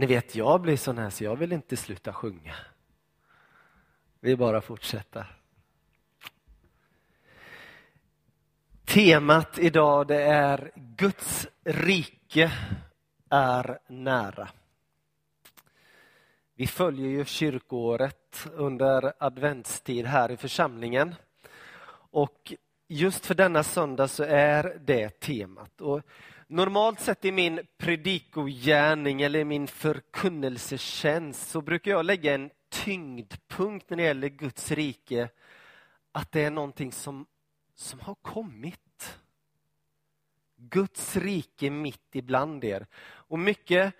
Ni vet, jag blir sån här så jag vill inte sluta sjunga. Vi bara fortsätter. Temat idag det är Guds rike är nära. Vi följer ju kyrkoåret under adventstid här i församlingen. Och just för denna söndag så är det temat. Och normalt sett i min predikogärning eller min förkunnelsetjänst så brukar jag lägga en tyngdpunkt när det gäller Guds rike. Att det är någonting som, som har kommit. Guds rike mitt ibland er. Och mycket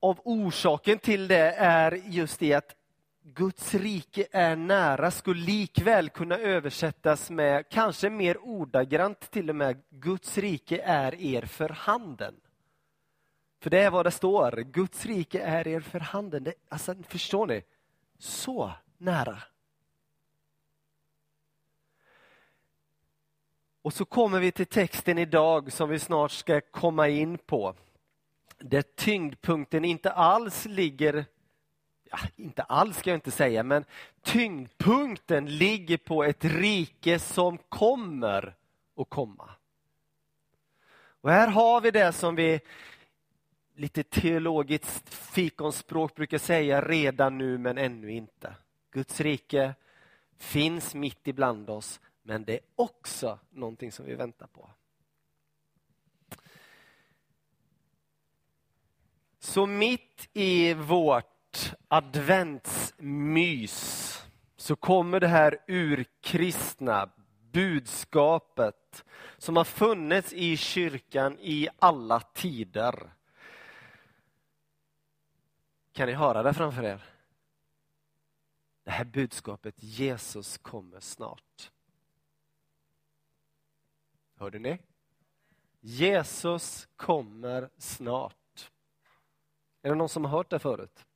av orsaken till det är just det att Guds rike är nära skulle likväl kunna översättas med, kanske mer ordagrant till och med, Guds rike är er för handen. För det är vad det står, Guds rike är er för handen. Det, alltså, förstår ni? Så nära. Och så kommer vi till texten idag som vi snart ska komma in på. Där tyngdpunkten inte alls ligger ja, inte alls ska jag inte säga, men tyngdpunkten ligger på ett rike som kommer att komma. Och här har vi det som vi lite teologiskt fikonspråk brukar säga redan nu men ännu inte. Guds rike finns mitt ibland oss men det är också någonting som vi väntar på. Så mitt i vårt adventsmys så kommer det här urkristna budskapet som har funnits i kyrkan i alla tider. Kan ni höra det framför er? Det här budskapet, Jesus kommer snart. Hörde ni? Jesus kommer snart. Är det någon som har hört det förut?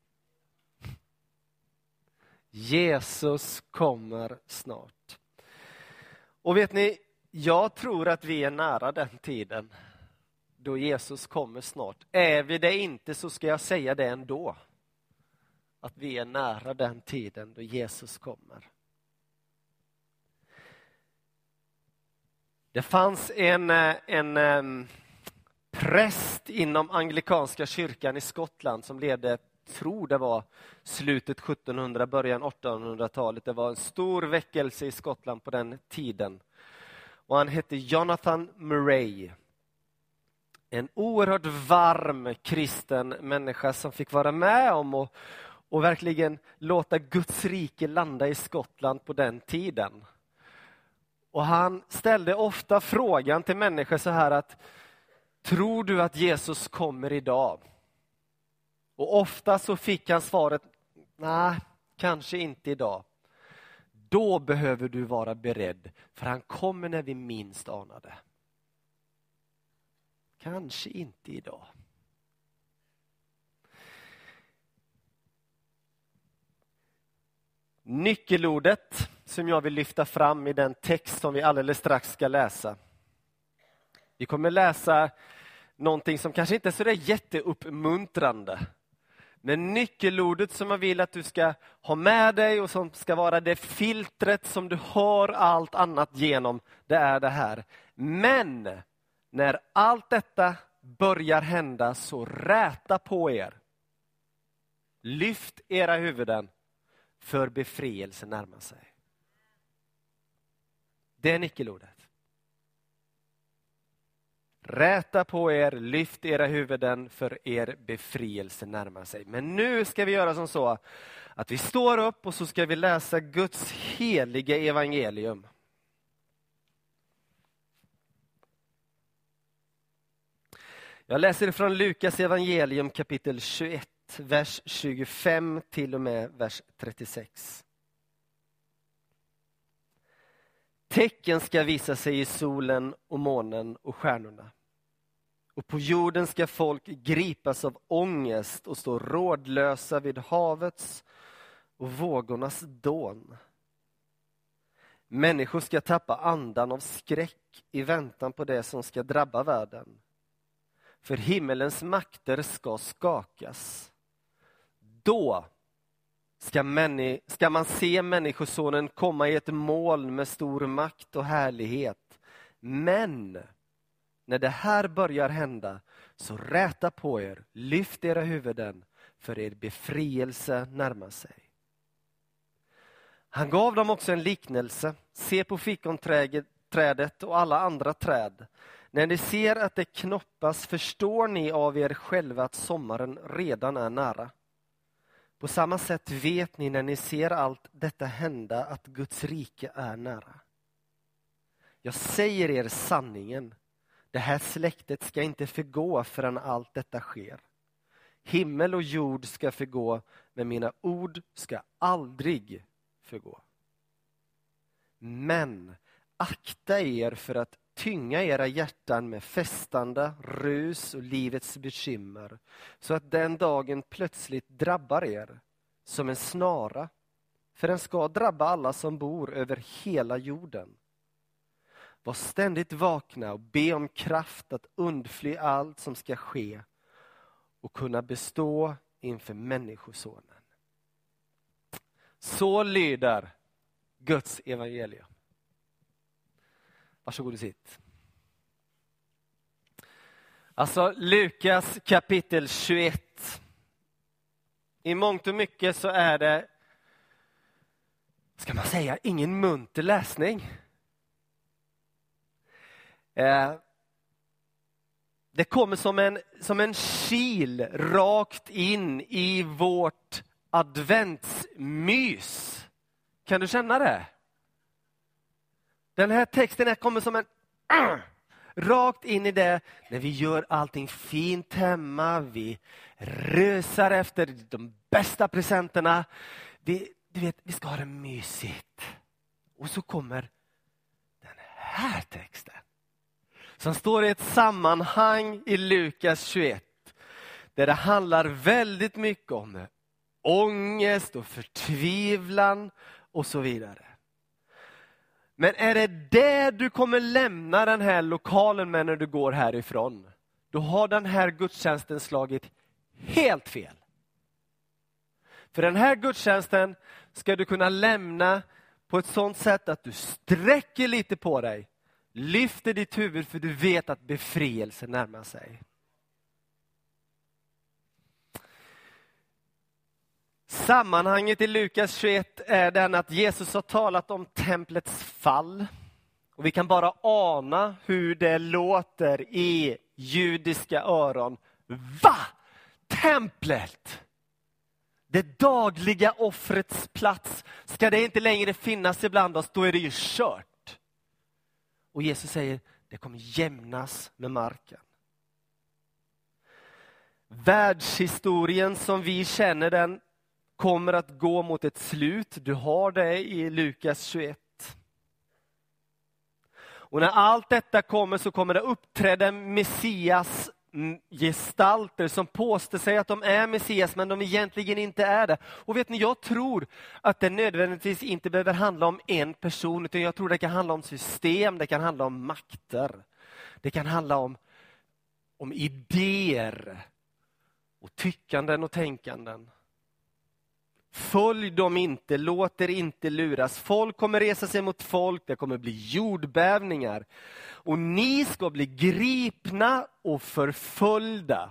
Jesus kommer snart. Och vet ni, jag tror att vi är nära den tiden då Jesus kommer snart. Är vi det inte så ska jag säga det ändå. Att vi är nära den tiden då Jesus kommer. Det fanns en, eh, en, en präst inom anglikanska kyrkan i Skottland som levde, tror det var slutet 1700, början 1800-talet. Det var en stor väckelse i Skottland på den tiden. Och han hette Jonathan Murray. En oerhört varm kristen människa som fick vara med om och, och verkligen låta Guds rike landa i Skottland på den tiden. Och han ställde ofta frågan till människor så här att Tror du att Jesus kommer idag? Och ofta så fick han svaret Nej, kanske inte idag. Då behöver du vara beredd, för han kommer när vi minst anar det. Kanske inte idag. Nyckelordet som jag vill lyfta fram i den text som vi alldeles strax ska läsa. Vi kommer läsa någonting som kanske inte är så där jätteuppmuntrande. Men nyckelordet som jag vill att du ska ha med dig och som ska vara det filtret som du har allt annat genom, det är det här. Men när allt detta börjar hända så räta på er. Lyft era huvuden, för befrielse närmar sig. Det är nyckelordet. Räta på er, lyft era huvuden för er befrielse närmar sig. Men nu ska vi göra som så att vi står upp och så ska vi läsa Guds heliga evangelium. Jag läser från Lukas evangelium kapitel 21, vers 25 till och med vers 36. Tecken ska visa sig i solen och månen och stjärnorna. Och på jorden ska folk gripas av ångest och stå rådlösa vid havets och vågornas dån. Människor ska tappa andan av skräck i väntan på det som ska drabba världen. för himmelens makter ska skakas. Då ska, männi ska man se Människosonen komma i ett moln med stor makt och härlighet. Men när det här börjar hända, så räta på er, lyft era huvuden, för er befrielse närmar sig. Han gav dem också en liknelse. Se på fikonträdet och alla andra träd. När ni ser att det knoppas förstår ni av er själva att sommaren redan är nära. På samma sätt vet ni när ni ser allt detta hända att Guds rike är nära. Jag säger er sanningen. Det här släktet ska inte förgå förrän allt detta sker. Himmel och jord ska förgå, men mina ord ska aldrig förgå. Men akta er för att tynga era hjärtan med festande, rus och livets bekymmer så att den dagen plötsligt drabbar er som en snara. För den ska drabba alla som bor över hela jorden. Var ständigt vakna och be om kraft att undfly allt som ska ske och kunna bestå inför Människosonen. Så lyder Guds evangelium. Varsågod och sitt. Alltså Lukas kapitel 21. I mångt och mycket så är det, ska man säga, ingen munter läsning. Eh, det kommer som en, som en kil rakt in i vårt adventsmys. Kan du känna det? Den här texten här kommer som en rakt in i det när vi gör allting fint hemma. Vi rösar efter de bästa presenterna. Vi, du vet, vi ska ha det mysigt. Och så kommer den här texten som står i ett sammanhang i Lukas 21 där det handlar väldigt mycket om ångest och förtvivlan och så vidare. Men är det det du kommer lämna den här lokalen med när du går härifrån, då har den här gudstjänsten slagit helt fel. För den här gudstjänsten ska du kunna lämna på ett sånt sätt att du sträcker lite på dig, lyfter ditt huvud för du vet att befrielse närmar sig. Sammanhanget i Lukas 21 är den att Jesus har talat om templets fall. Och Vi kan bara ana hur det låter i judiska öron. Va? Templet? Det dagliga offrets plats. Ska det inte längre finnas ibland oss, då är det ju kört. Och Jesus säger, det kommer jämnas med marken. Världshistorien som vi känner den kommer att gå mot ett slut. Du har det i Lukas 21. Och när allt detta kommer så kommer det uppträda Messias Mm, gestalter som påstår sig att de är Messias men de egentligen inte är det. Och vet ni, jag tror att det nödvändigtvis inte behöver handla om en person utan jag tror det kan handla om system, det kan handla om makter. Det kan handla om, om idéer och tyckanden och tänkanden. Följ dem inte, låt er inte luras. Folk kommer resa sig mot folk, det kommer bli jordbävningar. Och ni ska bli gripna och förföljda.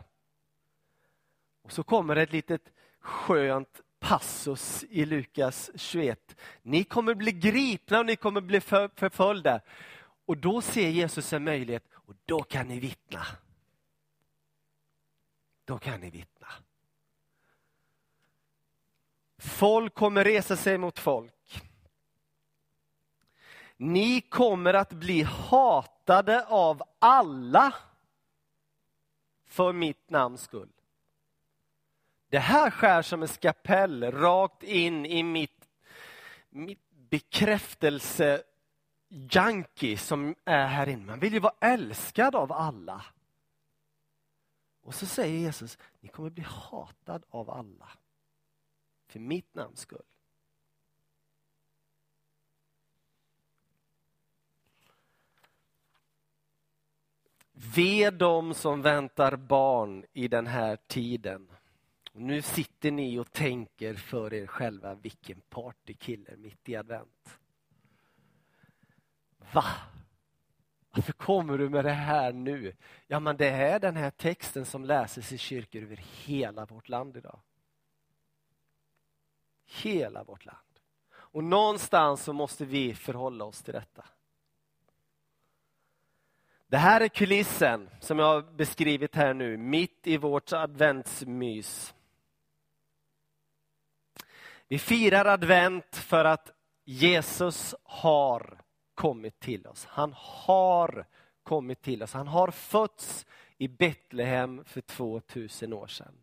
Och så kommer ett litet skönt passus i Lukas 21. Ni kommer bli gripna och ni kommer bli förföljda. Och då ser Jesus en möjlighet och då kan ni vittna. Då kan ni vittna. Folk kommer resa sig mot folk. Ni kommer att bli hatade av alla för mitt namns skull. Det här skär som en skapell rakt in i mitt, mitt bekräftelse junkie som är här inne. Man vill ju vara älskad av alla. Och så säger Jesus, ni kommer bli hatad av alla för mitt namns skull. Ve dem som väntar barn i den här tiden. Nu sitter ni och tänker för er själva, vilken partykille mitt i advent. Va? Varför kommer du med det här nu? Ja, men det är den här texten som läses i kyrkor över hela vårt land idag. Hela vårt land. Och någonstans så måste vi förhålla oss till detta. Det här är kulissen som jag har beskrivit här nu, mitt i vårt adventsmys. Vi firar advent för att Jesus har kommit till oss. Han har kommit till oss. Han har fötts i Betlehem för 2000 år sedan.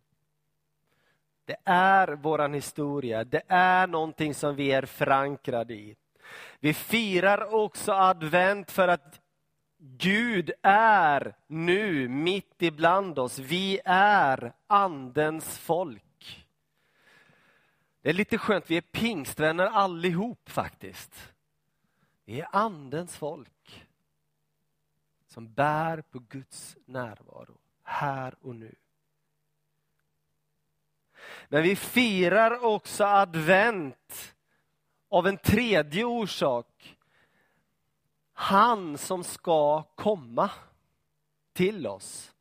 Det är våran historia, det är någonting som vi är förankrade i. Vi firar också advent för att Gud är nu mitt ibland oss. Vi är andens folk. Det är lite skönt, vi är pingstvänner allihop faktiskt. Vi är andens folk som bär på Guds närvaro här och nu. Men vi firar också advent av en tredje orsak. Han som ska komma till oss.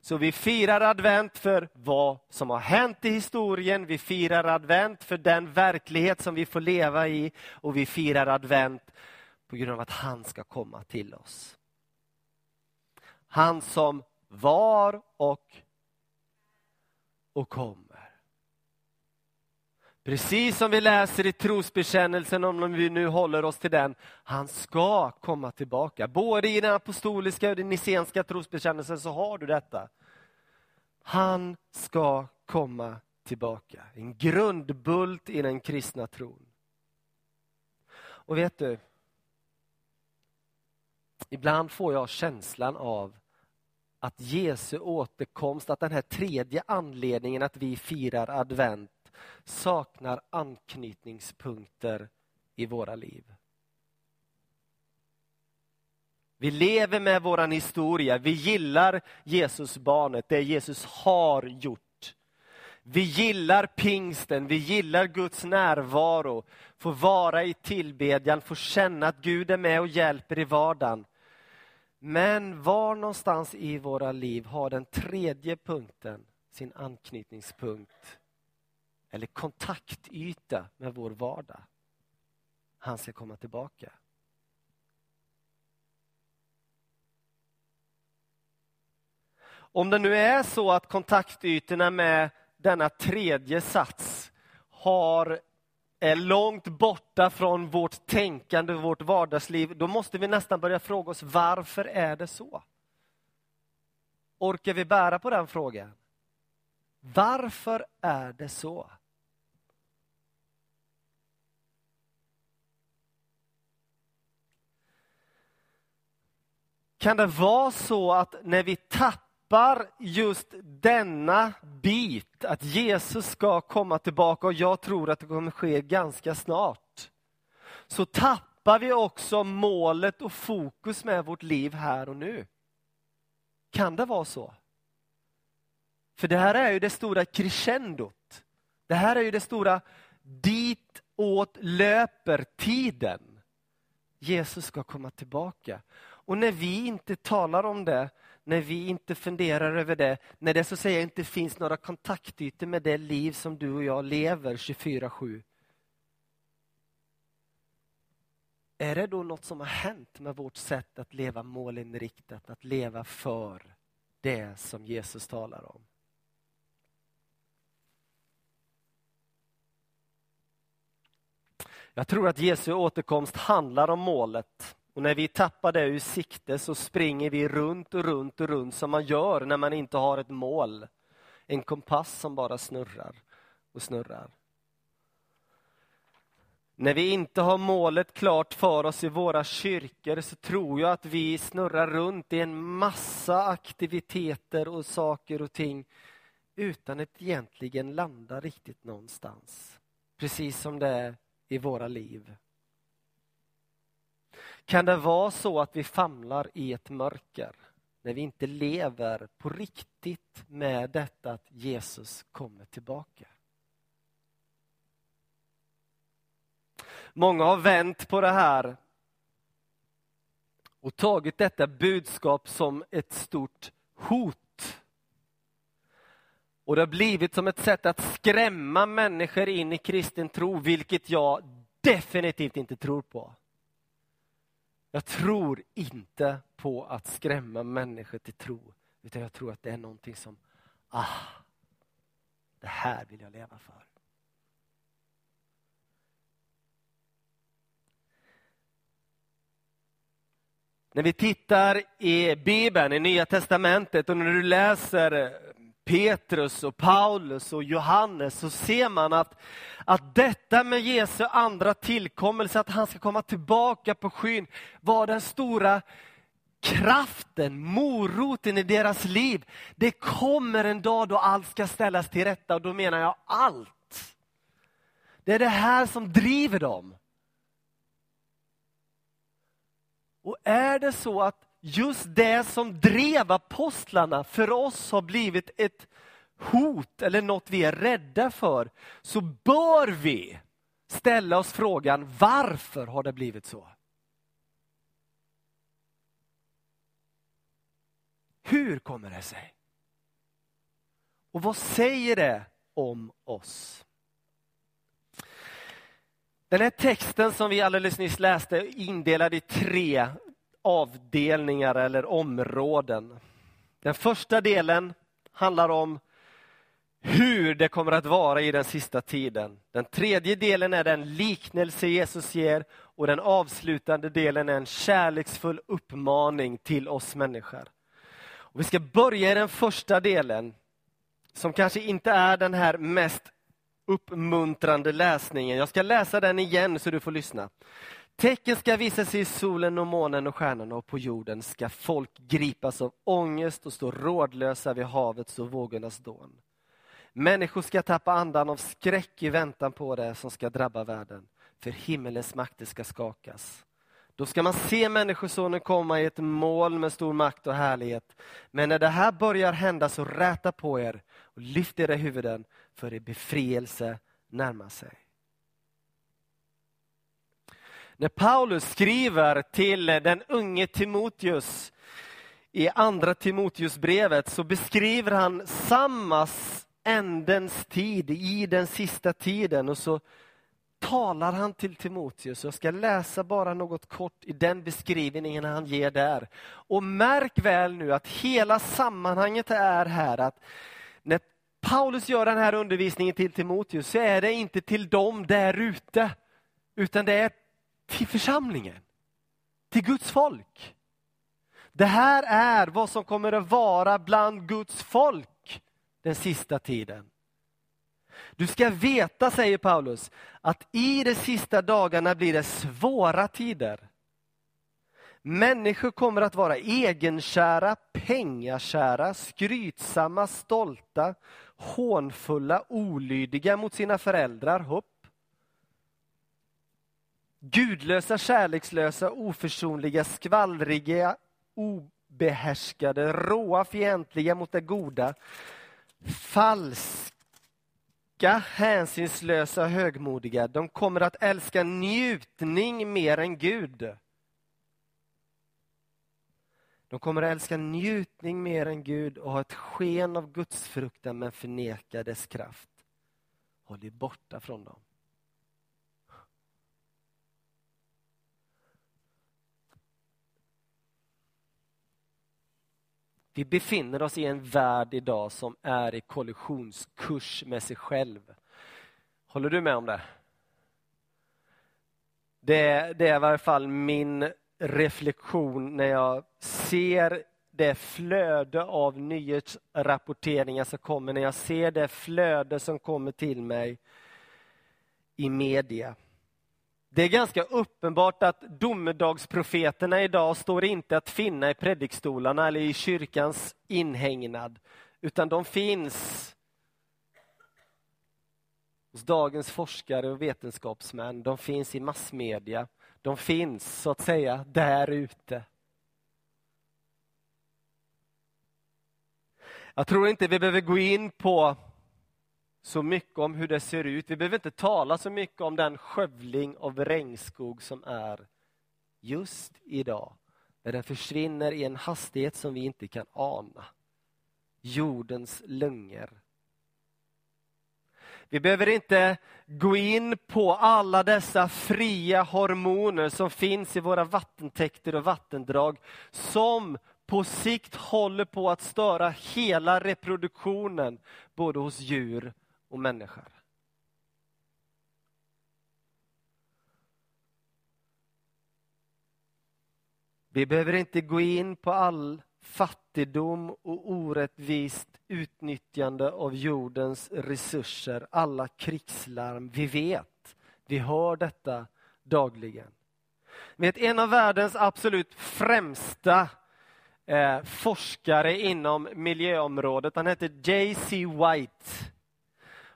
Så vi firar advent för vad som har hänt i historien, vi firar advent för den verklighet som vi får leva i och vi firar advent på grund av att han ska komma till oss. Han som var och, och kommer. Precis som vi läser i trosbekännelsen, om vi nu håller oss till den, han ska komma tillbaka. Både i den apostoliska och den nicenska trosbekännelsen så har du detta. Han ska komma tillbaka. En grundbult i den kristna tron. Och vet du, ibland får jag känslan av att Jesu återkomst, att den här tredje anledningen att vi firar advent saknar anknytningspunkter i våra liv. Vi lever med vår historia, vi gillar Jesus barnet, det Jesus har gjort. Vi gillar pingsten, vi gillar Guds närvaro, få vara i tillbedjan, få känna att Gud är med och hjälper i vardagen. Men var någonstans i våra liv har den tredje punkten sin anknytningspunkt eller kontaktyta med vår vardag. Han ska komma tillbaka. Om det nu är så att kontaktytorna med denna tredje sats har, är långt borta från vårt tänkande, vårt vardagsliv, då måste vi nästan börja fråga oss varför är det så? Orkar vi bära på den frågan? Varför är det så? Kan det vara så att när vi tappar tappar just denna bit, att Jesus ska komma tillbaka och jag tror att det kommer ske ganska snart, så tappar vi också målet och fokus med vårt liv här och nu. Kan det vara så? För det här är ju det stora crescendot. Det här är ju det stora ditåt löper tiden. Jesus ska komma tillbaka. Och när vi inte talar om det, när vi inte funderar över det, när det så att säga inte finns några kontaktytor med det liv som du och jag lever 24-7. Är det då något som har hänt med vårt sätt att leva målinriktat, att leva för det som Jesus talar om? Jag tror att Jesu återkomst handlar om målet. Och när vi tappar det ur sikte så springer vi runt och runt och runt som man gör när man inte har ett mål. En kompass som bara snurrar och snurrar. När vi inte har målet klart för oss i våra kyrkor så tror jag att vi snurrar runt i en massa aktiviteter och saker och ting utan att egentligen landa riktigt någonstans. Precis som det är i våra liv. Kan det vara så att vi famlar i ett mörker när vi inte lever på riktigt med detta att Jesus kommer tillbaka? Många har vänt på det här och tagit detta budskap som ett stort hot. Och det har blivit som ett sätt att skrämma människor in i kristen tro, vilket jag definitivt inte tror på. Jag tror inte på att skrämma människor till tro, utan jag tror att det är någonting som, ah, det här vill jag leva för. När vi tittar i Bibeln, i Nya Testamentet och när du läser Petrus och Paulus och Johannes så ser man att, att detta med Jesu andra tillkommelse, att han ska komma tillbaka på skyn, var den stora kraften, moroten i deras liv. Det kommer en dag då allt ska ställas till rätta och då menar jag allt. Det är det här som driver dem. Och är det så att just det som drev apostlarna för oss har blivit ett hot eller något vi är rädda för, så bör vi ställa oss frågan varför har det blivit så? Hur kommer det sig? Och vad säger det om oss? Den här texten som vi alldeles nyss läste är indelad i tre avdelningar eller områden. Den första delen handlar om hur det kommer att vara i den sista tiden. Den tredje delen är den liknelse Jesus ger och den avslutande delen är en kärleksfull uppmaning till oss människor. Och vi ska börja i den första delen som kanske inte är den här mest uppmuntrande läsningen. Jag ska läsa den igen så du får lyssna. Tecken ska visa sig i solen och månen och stjärnorna och på jorden ska folk gripas av ångest och stå rådlösa vid havets och vågornas dån. Människor ska tappa andan av skräck i väntan på det som ska drabba världen, för himmelens makter ska skakas. Då ska man se Människosonen komma i ett moln med stor makt och härlighet. Men när det här börjar hända så räta på er och lyft era huvuden, för er befrielse närmar sig. När Paulus skriver till den unge Timoteus i andra Timoteusbrevet så beskriver han samma ändens tid i den sista tiden och så talar han till Timoteus. Jag ska läsa bara något kort i den beskrivningen han ger där. Och märk väl nu att hela sammanhanget är här att när Paulus gör den här undervisningen till Timoteus så är det inte till dem där ute, utan det är till församlingen, till Guds folk. Det här är vad som kommer att vara bland Guds folk den sista tiden. Du ska veta, säger Paulus, att i de sista dagarna blir det svåra tider. Människor kommer att vara egenkära, pengakära, skrytsamma, stolta, hånfulla, olydiga mot sina föräldrar, hopp. Gudlösa, kärlekslösa, oförsonliga, skvallriga, obehärskade, råa, fientliga mot det goda, falska, hänsynslösa, högmodiga. De kommer att älska njutning mer än Gud. De kommer att älska njutning mer än Gud och ha ett sken av gudsfruktan men förneka dess kraft. Håll dig borta från dem. Vi befinner oss i en värld idag som är i kollisionskurs med sig själv. Håller du med om det? Det, det är i varje fall min reflektion när jag ser det flöde av nyhetsrapporteringar som kommer, när jag ser det flöde som kommer till mig i media. Det är ganska uppenbart att domedagsprofeterna idag står inte att finna i predikstolarna eller i kyrkans inhägnad, utan de finns hos dagens forskare och vetenskapsmän. De finns i massmedia, De finns så att säga där ute. Jag tror inte vi behöver gå in på så mycket om hur det ser ut. Vi behöver inte tala så mycket om den skövling av regnskog som är just idag. När den försvinner i en hastighet som vi inte kan ana. Jordens lungor. Vi behöver inte gå in på alla dessa fria hormoner som finns i våra vattentäkter och vattendrag som på sikt håller på att störa hela reproduktionen både hos djur och människor. Vi behöver inte gå in på all fattigdom och orättvist utnyttjande av jordens resurser, alla krigslarm. Vi vet, vi hör detta dagligen. Vet, en av världens absolut främsta eh, forskare inom miljöområdet, han heter J.C. White.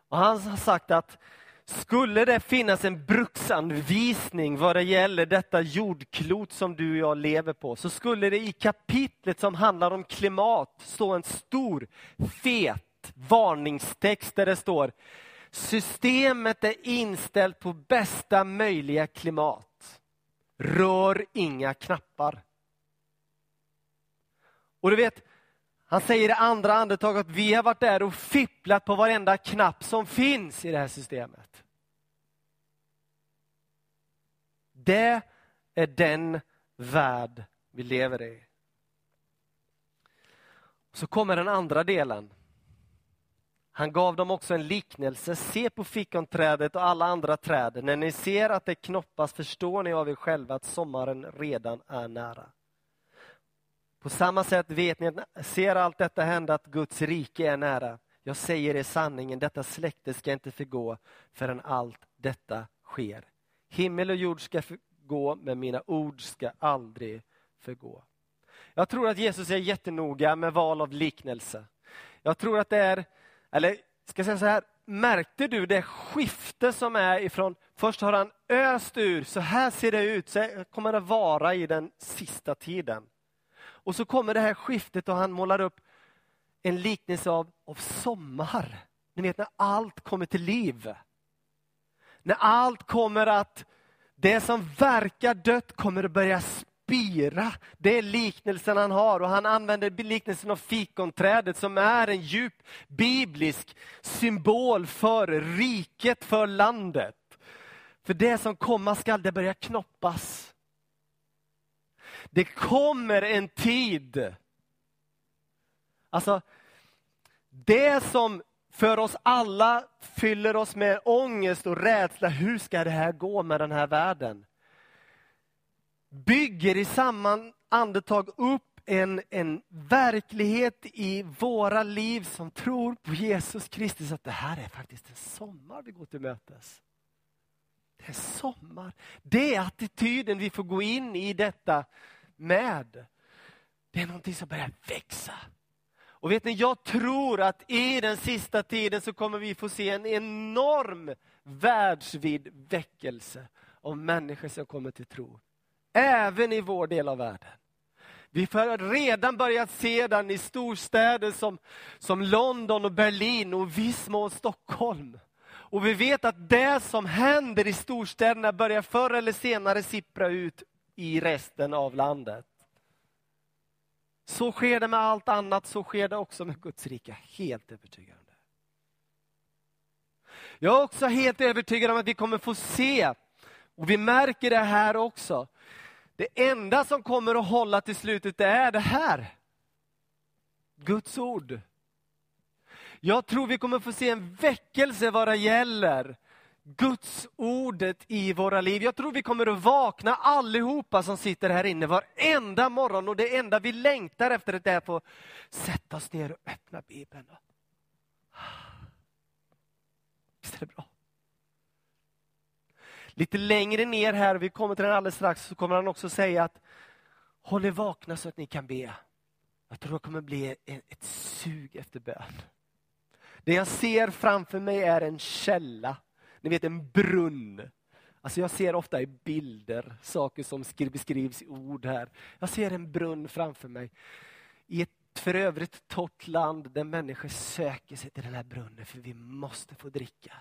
Och han har sagt att skulle det finnas en bruksanvisning vad det gäller detta jordklot som du och jag lever på, så skulle det i kapitlet som handlar om klimat stå en stor fet varningstext där det står Systemet är inställt på bästa möjliga klimat. Rör inga knappar. Och du vet, han säger i andra andetaget att vi har varit där och fipplat på varenda knapp som finns i det här systemet. Det är den värld vi lever i. Så kommer den andra delen. Han gav dem också en liknelse. Se på fikonträdet och alla andra träd. När ni ser att det knoppas förstår ni av er själva att sommaren redan är nära. På samma sätt vet ni att ser allt detta hända att Guds rike är nära. Jag säger er sanningen, detta släkte ska inte förgå förrän allt detta sker. Himmel och jord ska förgå, men mina ord ska aldrig förgå. Jag tror att Jesus är jättenoga med val av liknelse. Jag tror att det är, eller ska jag säga så här, märkte du det skifte som är ifrån, först har han öst ur, så här ser det ut, så kommer det vara i den sista tiden. Och så kommer det här skiftet och han målar upp en liknelse av, av sommar. Ni vet när allt kommer till liv. När allt kommer att, det som verkar dött kommer att börja spira. Det är liknelsen han har och han använder liknelsen av fikonträdet som är en djup biblisk symbol för riket, för landet. För det som komma skall, det börjar knoppas. Det kommer en tid. Alltså, det som för oss alla fyller oss med ångest och rädsla, hur ska det här gå med den här världen? Bygger i samma andetag upp en, en verklighet i våra liv som tror på Jesus Kristus, att det här är faktiskt en sommar vi går till mötes. Det är sommar. Det är attityden vi får gå in i detta med. Det är någonting som börjar växa. Och vet ni, jag tror att i den sista tiden så kommer vi få se en enorm världsvid väckelse av människor som kommer till tro. Även i vår del av världen. Vi har redan börjat se den i storstäder som, som London och Berlin och viss mån Stockholm. Och vi vet att det som händer i storstäderna börjar förr eller senare sippra ut i resten av landet. Så sker det med allt annat, så sker det också med Guds rike. Helt övertygad om det. Jag är också helt övertygad om att vi kommer få se, och vi märker det här också, det enda som kommer att hålla till slutet, det är det här. Guds ord. Jag tror vi kommer få se en väckelse vad det gäller Guds ordet i våra liv. Jag tror vi kommer att vakna allihopa som sitter här inne varenda morgon och det enda vi längtar efter är att få sätta oss ner och öppna Bibeln. Visst är det bra? Lite längre ner här, vi kommer till den alldeles strax, så kommer han också säga att håll er vakna så att ni kan be. Jag tror det kommer bli ett sug efter bön. Det jag ser framför mig är en källa ni vet en brunn. Alltså jag ser ofta i bilder saker som beskrivs i ord här. Jag ser en brunn framför mig i ett för övrigt torrt land där människor söker sig till den här brunnen för vi måste få dricka.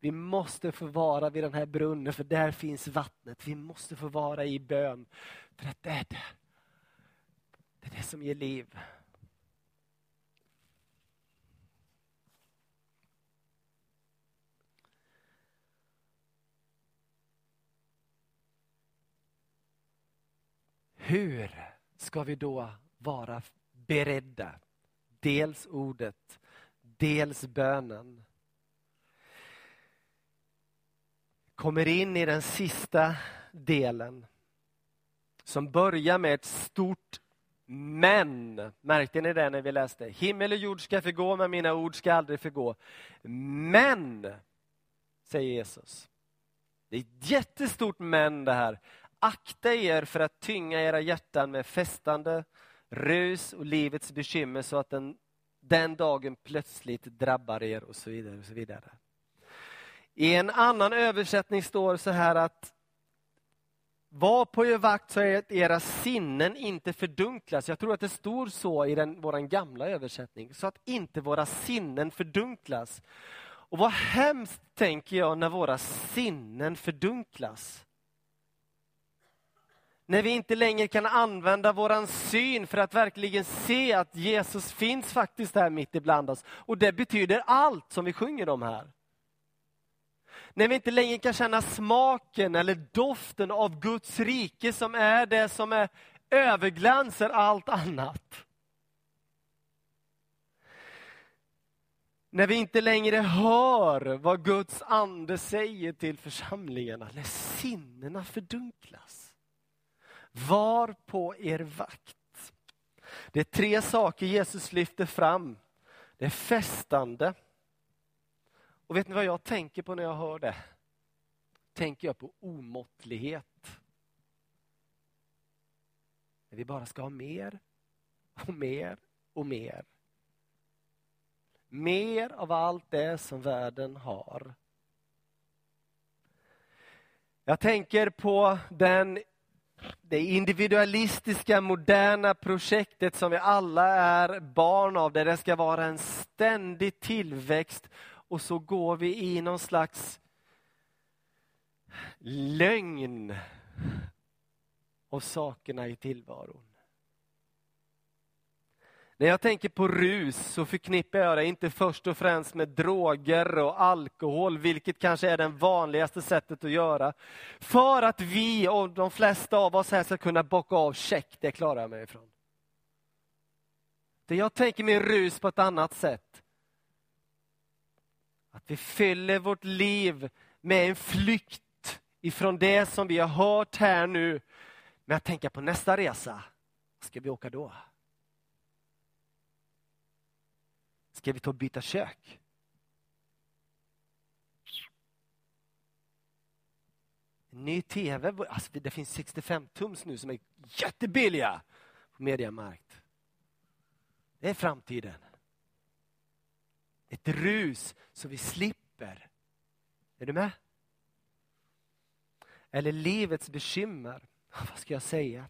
Vi måste få vara vid den här brunnen för där finns vattnet. Vi måste få vara i bön för att det är det. Det är det som ger liv. Hur ska vi då vara beredda? Dels ordet, dels bönen. Kommer in i den sista delen som börjar med ett stort men. Märkte ni det när vi läste? Himmel och jord ska förgå, men mina ord ska aldrig förgå. Men, säger Jesus. Det är ett jättestort men det här. Akta er för att tynga era hjärtan med festande, rus och livets bekymmer så att den, den dagen plötsligt drabbar er och så vidare. Och så vidare. I en annan översättning står så här att var på er vakt så att era sinnen inte fördunklas. Jag tror att det står så i den, vår gamla översättning. Så att inte våra sinnen fördunklas. Och vad hemskt tänker jag när våra sinnen fördunklas. När vi inte längre kan använda våran syn för att verkligen se att Jesus finns faktiskt här mitt ibland oss. Och det betyder allt som vi sjunger om här. När vi inte längre kan känna smaken eller doften av Guds rike som är det som är överglänser allt annat. När vi inte längre hör vad Guds ande säger till församlingarna, när sinnena fördunklas. Var på er vakt. Det är tre saker Jesus lyfter fram. Det är festande, och vet ni vad jag tänker på när jag hör det? Tänker jag på omåttlighet. När vi bara ska ha mer och mer och mer. Mer av allt det som världen har. Jag tänker på den, det individualistiska moderna projektet som vi alla är barn av, där det ska vara en ständig tillväxt och så går vi i någon slags lögn av sakerna i tillvaron. När jag tänker på rus så förknippar jag det inte först och främst med droger och alkohol, vilket kanske är det vanligaste sättet att göra. För att vi och de flesta av oss här ska kunna bocka av check, det klarar jag mig ifrån. Det jag tänker med rus på ett annat sätt. Att vi fyller vårt liv med en flykt ifrån det som vi har hört här nu med att tänka på nästa resa. Ska vi åka då? Ska vi ta och byta kök? Ny tv, alltså det finns 65 tums nu som är jättebilliga på Mediamarkt. Det är framtiden. Ett rus så vi slipper. Är du med? Eller livets bekymmer. Vad ska jag säga?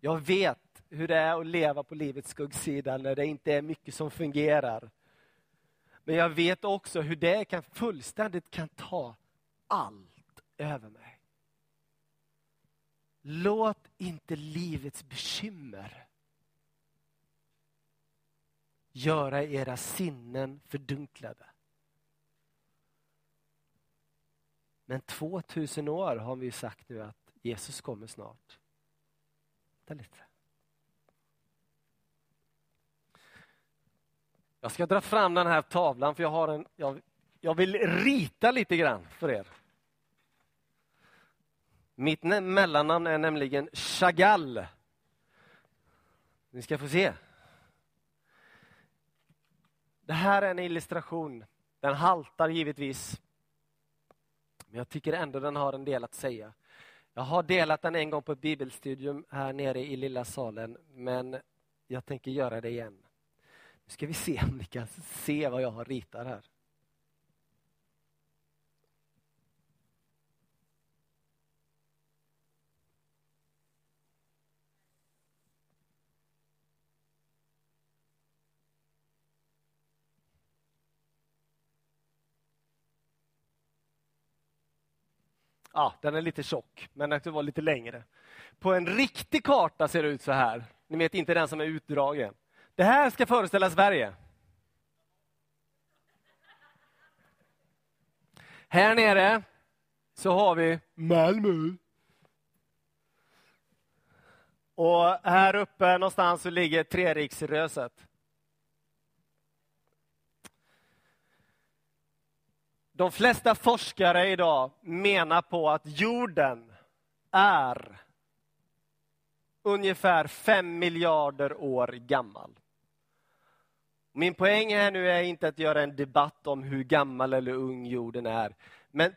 Jag vet hur det är att leva på livets skuggsida när det inte är mycket som fungerar. Men jag vet också hur det kan fullständigt kan ta allt över mig. Låt inte livets bekymmer göra era sinnen fördunklade. Men 2000 år har vi sagt nu att Jesus kommer snart. Vänta lite. Jag ska dra fram den här tavlan för jag, har en, jag, jag vill rita lite grann för er. Mitt mellannamn är nämligen Chagall. Ni ska få se. Det här är en illustration. Den haltar givetvis. Men jag tycker ändå den har en del att säga. Jag har delat den en gång på ett bibelstudium här nere i lilla salen, men jag tänker göra det igen. Nu ska vi se om ni kan se vad jag har ritat här. Ja, ah, den är lite tjock, men den var lite längre. På en riktig karta ser det ut så här. Ni vet, inte den som är utdragen. Det här ska föreställa Sverige. Här nere så har vi Malmö. Och här uppe någonstans så ligger Treriksröset. De flesta forskare idag menar på att jorden är ungefär fem miljarder år gammal. Min poäng här nu är inte att göra en debatt om hur gammal eller ung jorden är. Men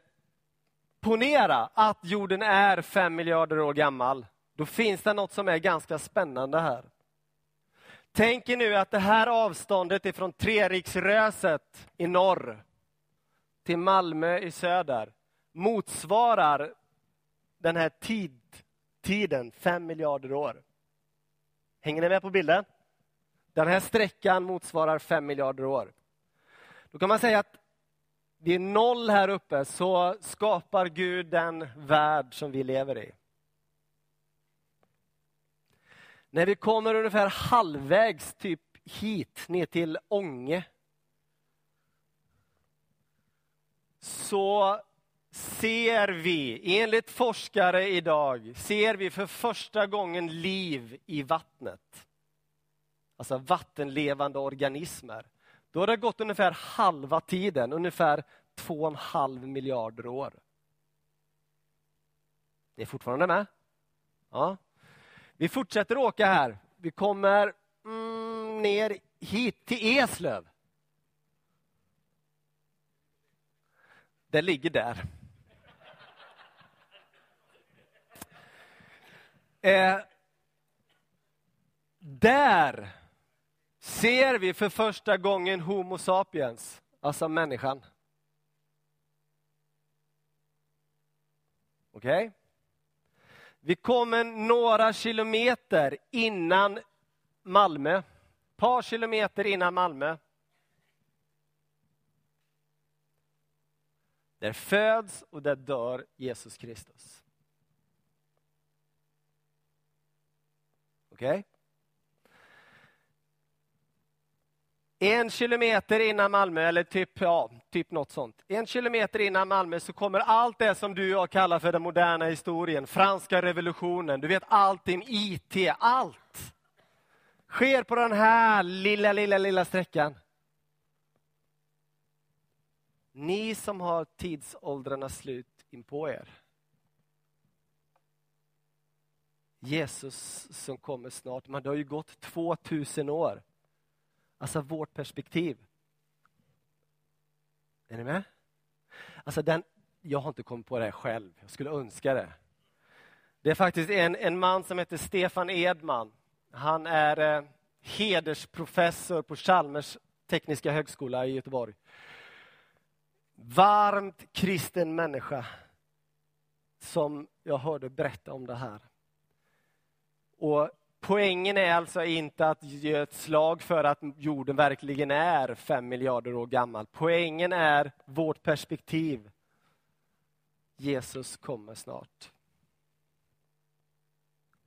ponera att jorden är fem miljarder år gammal. Då finns det något som är ganska spännande här. Tänk er nu att det här avståndet ifrån Treriksröset i norr till Malmö i söder motsvarar den här tid, tiden, fem miljarder år. Hänger ni med på bilden? Den här sträckan motsvarar 5 miljarder år. Då kan man säga att vid noll här uppe så skapar Gud den värld som vi lever i. När vi kommer ungefär halvvägs typ hit ner till Ånge så ser vi, enligt forskare idag, ser vi för första gången liv i vattnet. Alltså vattenlevande organismer. Då har det gått ungefär halva tiden, ungefär två och en halv miljarder år. Ni är fortfarande med? Ja. Vi fortsätter åka här. Vi kommer mm, ner hit till Eslöv. Det ligger där. Eh, där ser vi för första gången Homo sapiens, alltså människan. Okej? Okay? Vi kommer några kilometer innan Malmö. Ett par kilometer innan Malmö. Där föds och där dör Jesus Kristus. Okej? Okay? En kilometer innan Malmö, eller typ, ja, typ något sånt. En kilometer innan Malmö så kommer allt det som du och jag kallar för den moderna historien, franska revolutionen, du vet allting, IT, allt. Sker på den här lilla, lilla, lilla sträckan. Ni som har tidsåldrarnas slut in på er. Jesus som kommer snart, men det har ju gått 2000 år. Alltså vårt perspektiv. Är ni med? Alltså den, jag har inte kommit på det här själv, jag skulle önska det. Det är faktiskt en, en man som heter Stefan Edman. Han är eh, hedersprofessor på Chalmers tekniska högskola i Göteborg. Varmt kristen människa som jag hörde berätta om det här. Och Poängen är alltså inte att ge ett slag för att jorden verkligen är fem miljarder år gammal. Poängen är vårt perspektiv. Jesus kommer snart.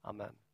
Amen.